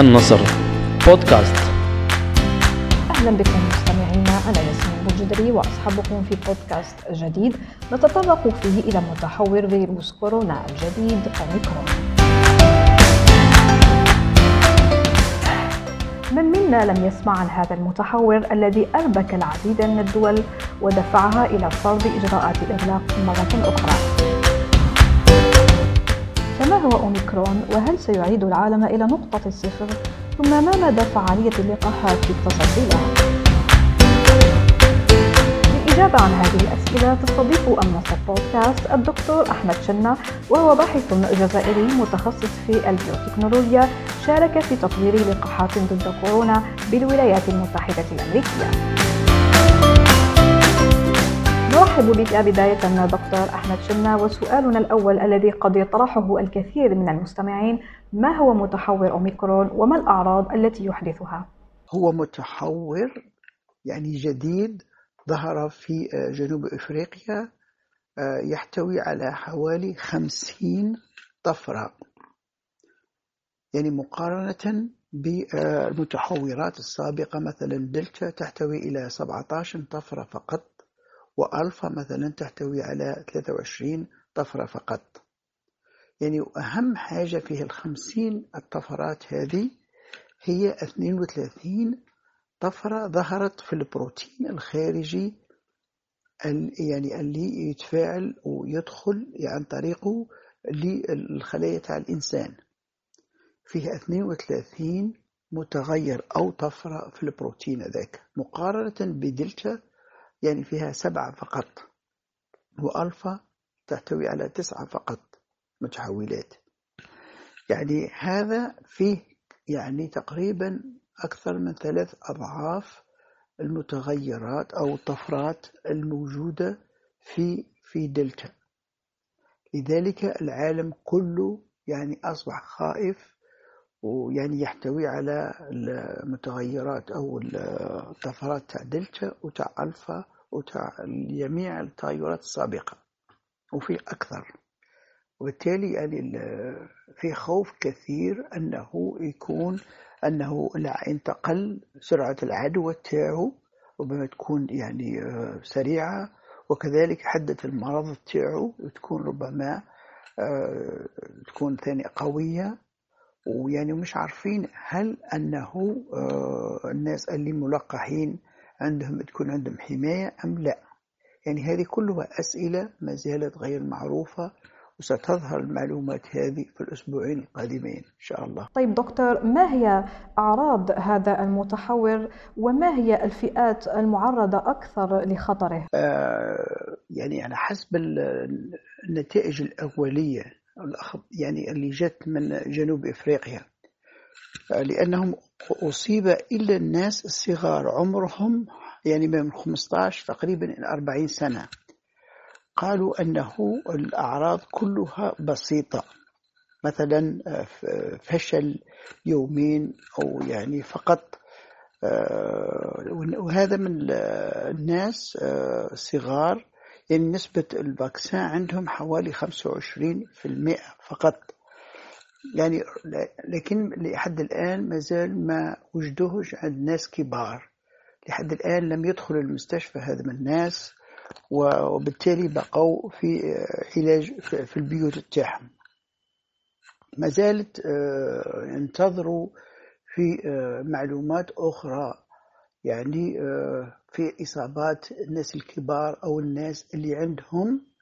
النصر بودكاست أهلا بكم مستمعينا أنا ياسمين بوجدري وأصحابكم في بودكاست جديد نتطرق فيه إلى متحور فيروس كورونا الجديد أوميكرون. من منا لم يسمع عن هذا المتحور الذي أربك العديد من الدول ودفعها إلى فرض إجراءات الاغلاق مرة أخرى. هو أوميكرون وهل سيعيد العالم إلى نقطة الصفر؟ ثم ما مدى فعالية اللقاحات في التصدي لها؟ للإجابة عن هذه الأسئلة تستضيف أمس البودكاست الدكتور أحمد شنة وهو باحث جزائري متخصص في البيوتكنولوجيا شارك في تطوير لقاحات ضد كورونا بالولايات المتحدة الأمريكية. نرحب بك بداية دكتور أحمد شنا وسؤالنا الأول الذي قد يطرحه الكثير من المستمعين ما هو متحور أوميكرون؟ وما الأعراض التي يحدثها؟ هو متحور يعني جديد ظهر في جنوب إفريقيا يحتوي على حوالي خمسين طفرة. يعني مقارنة بالمتحورات السابقة مثلا دلتا تحتوي إلى 17 طفرة فقط. وألفا مثلا تحتوي على 23 طفرة فقط. يعني أهم حاجة في الخمسين الطفرات هذه هي 32 طفرة ظهرت في البروتين الخارجي يعني اللي يتفاعل ويدخل عن طريقه للخلايا تاع الإنسان. فيها 32 متغير أو طفرة في البروتين ذاك مقارنة بدلتا يعني فيها سبعة فقط وألفا تحتوي على تسعة فقط متحولات. يعني هذا فيه يعني تقريبا أكثر من ثلاث أضعاف المتغيرات أو الطفرات الموجودة في في دلتا. لذلك العالم كله يعني أصبح خائف ويعني يحتوي على المتغيرات أو الطفرات تاع دلتا وتاع ألفا جميع التغيرات السابقة وفي أكثر. وبالتالي يعني في خوف كثير أنه يكون أنه انتقل سرعة العدوى تاعو ربما تكون يعني آه، سريعة وكذلك حدة المرض تاعو تكون ربما آه، تكون ثاني قوية. ويعني مش عارفين هل أنه آه، الناس اللي ملقحين عندهم تكون عندهم حماية أم لا. يعني هذه كلها أسئلة ما زالت غير معروفة وستظهر المعلومات هذه في الأسبوعين القادمين إن شاء الله. طيب دكتور ما هي أعراض هذا المتحور وما هي الفئات المعرضة أكثر لخطره؟ آه يعني على حسب النتائج الأولية يعني اللي جت من جنوب إفريقيا. لأنهم أصيب إلا الناس الصغار عمرهم يعني من 15 تقريبا إلى 40 سنة. قالوا أنه الأعراض كلها بسيطة. مثلا فشل يومين أو يعني فقط وهذا من الناس الصغار يعني نسبة الفاكسان عندهم حوالي 25% فقط. يعني لكن لحد الآن ما زال ما وجدوهش عند ناس كبار. لحد الآن لم يدخل المستشفى هذا من الناس وبالتالي بقوا في علاج في البيوت تاعهم ما زالت آه، ينتظروا في آه، معلومات أخرى يعني آه، في إصابات الناس الكبار أو الناس اللي عندهم آه،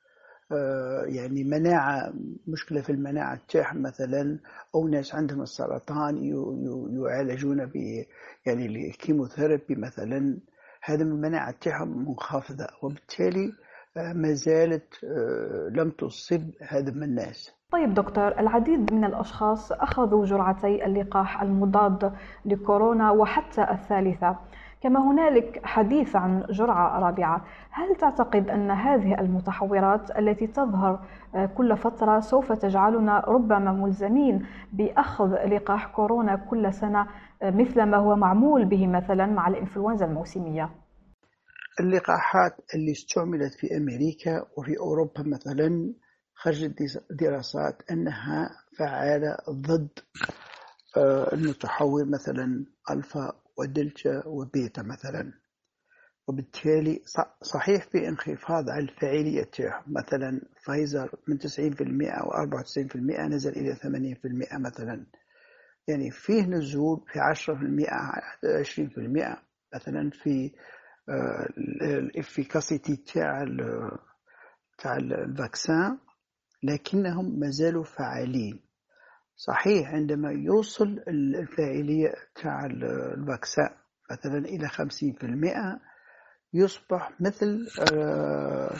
يعني مناعة مشكلة في المناعة تاعهم مثلا أو ناس عندهم السرطان يعالجون ب يعني الكيموثيرابي مثلا. هذا من المناعة تاعهم منخفضة وبالتالي آه، ما زالت آه، لم تصب هذا من الناس. طيب دكتور العديد من الأشخاص أخذوا جرعتي اللقاح المضاد لكورونا وحتى الثالثة. كما هنالك حديث عن جرعة رابعة هل تعتقد أن هذه المتحورات التي تظهر آه، كل فترة سوف تجعلنا ربما ملزمين بأخذ لقاح كورونا كل سنة آه، مثل ما هو معمول به مثلا مع الإنفلونزا الموسمية؟ اللقاحات اللي استعملت في أمريكا وفي أوروبا مثلا خرجت دراسات أنها فعالة ضد آه، المتحور مثلا ألفا ودلتا وبيتا مثلا. وبالتالي صحيح في انخفاض على الفاعلية مثلا فايزر من 90% أو 94% نزل إلى 80% مثلا. يعني فيه نزول في 10% 20% مثلا في آه، الإفيكاسيتي تاع تاع ال vaccin لكنهم ما زالوا فعالين صحيح عندما يوصل الفاعلية تاع ال vaccin مثلا إلى 50% يصبح مثل آه،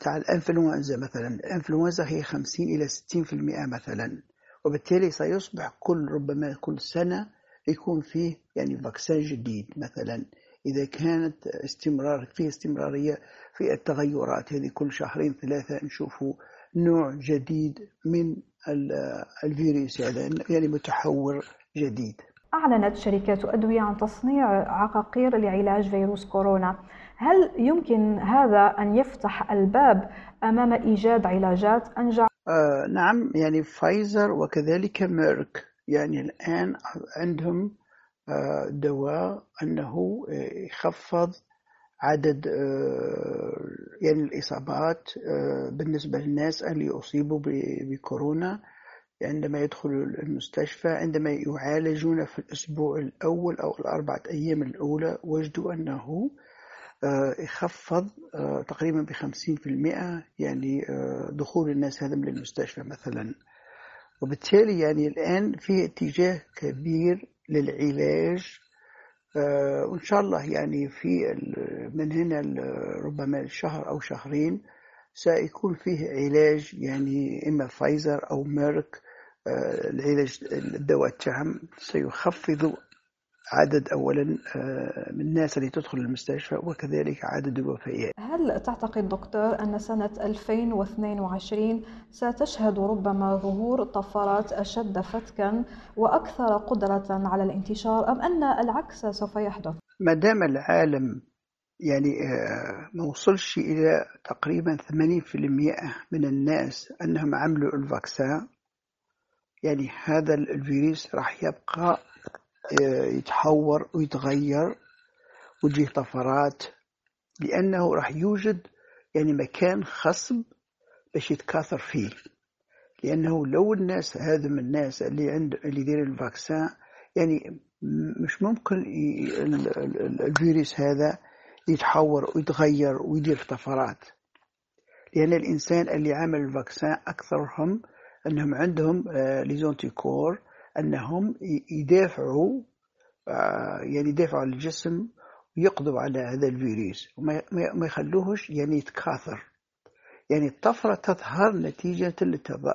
تاع الإنفلونزا مثلا. الإنفلونزا هي 50 إلى 60% مثلا. وبالتالي سيصبح كل ربما كل سنة يكون فيه يعني vaccin جديد مثلا. إذا كانت استمرار فيه استمرارية في التغيرات هذه كل شهرين ثلاثة نشوفوا نوع جديد من الفيروس هذا يعني متحور جديد. أعلنت شركات أدوية عن تصنيع عقاقير لعلاج فيروس كورونا. هل يمكن هذا أن يفتح الباب أمام إيجاد علاجات أنجع؟ آه نعم يعني فايزر وكذلك ميرك. يعني الآن عندهم آه دواء أنه يخفض عدد آه يعني الإصابات آه بالنسبة للناس اللي أصيبوا بكورونا. عندما يدخلوا المستشفى عندما يعالجون في الأسبوع الأول أو الأربعة أيام الأولى وجدوا أنه آه، يخفض تقريبا بخمسين في المئة يعني دخول الناس هذا من المستشفى مثلا. وبالتالي يعني الآن في اتجاه كبير للعلاج وإن شاء الله يعني في من هنا ربما الشهر أو شهرين سيكون فيه علاج يعني إما فايزر أو ميرك العلاج الدواء التهم سيخفض عدد اولا آه، من الناس اللي تدخل المستشفى وكذلك عدد الوفيات. هل تعتقد دكتور أن سنة 2022 ستشهد ربما ظهور طفرات أشد فتكا وأكثر قدرة على الانتشار أم أن العكس سوف يحدث؟ ما دام العالم يعني آه، ما وصلش إلى تقريبا 80% من الناس أنهم عملوا الفاكسان يعني هذا الفيروس راح يبقى يتحور ويتغير وتجيه طفرات لأنه راح يوجد يعني مكان خصب باش يتكاثر فيه. لأنه لو الناس هذا من الناس اللي عند اللي يدير ال vaccin يعني مش ممكن الفيروس هذا يتحور ويتغير ويدير طفرات. لأن الإنسان اللي عمل ال vaccin أكثرهم أنهم عندهم آه، les anticorps أنهم يدافعوا آه، يعني يدافعوا عن الجسم ويقضوا على هذا الفيروس. وما يخلوهش يعني يتكاثر. يعني الطفرة تظهر نتيجة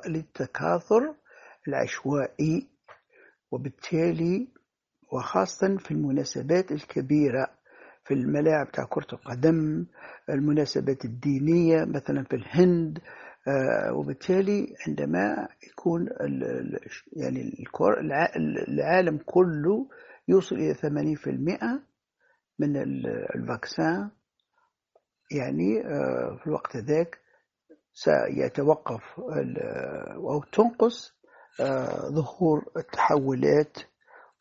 للتكاثر العشوائي وبالتالي وخاصة في المناسبات الكبيرة في الملاعب تاع كرة القدم المناسبات الدينية مثلا في الهند وبالتالي عندما يكون يعني العالم كله يوصل إلى 80% من الفاكسان يعني آه، في الوقت ذاك سيتوقف أو تنقص آه، ظهور التحولات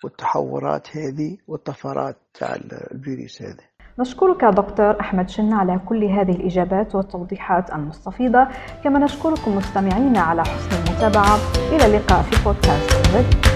والتحورات هذه والطفرات تاع الفيروس هذا. نشكرك دكتور أحمد شن على كل هذه الإجابات والتوضيحات المستفيضة كما نشكركم مستمعينا على حسن المتابعة. إلى اللقاء في بودكاست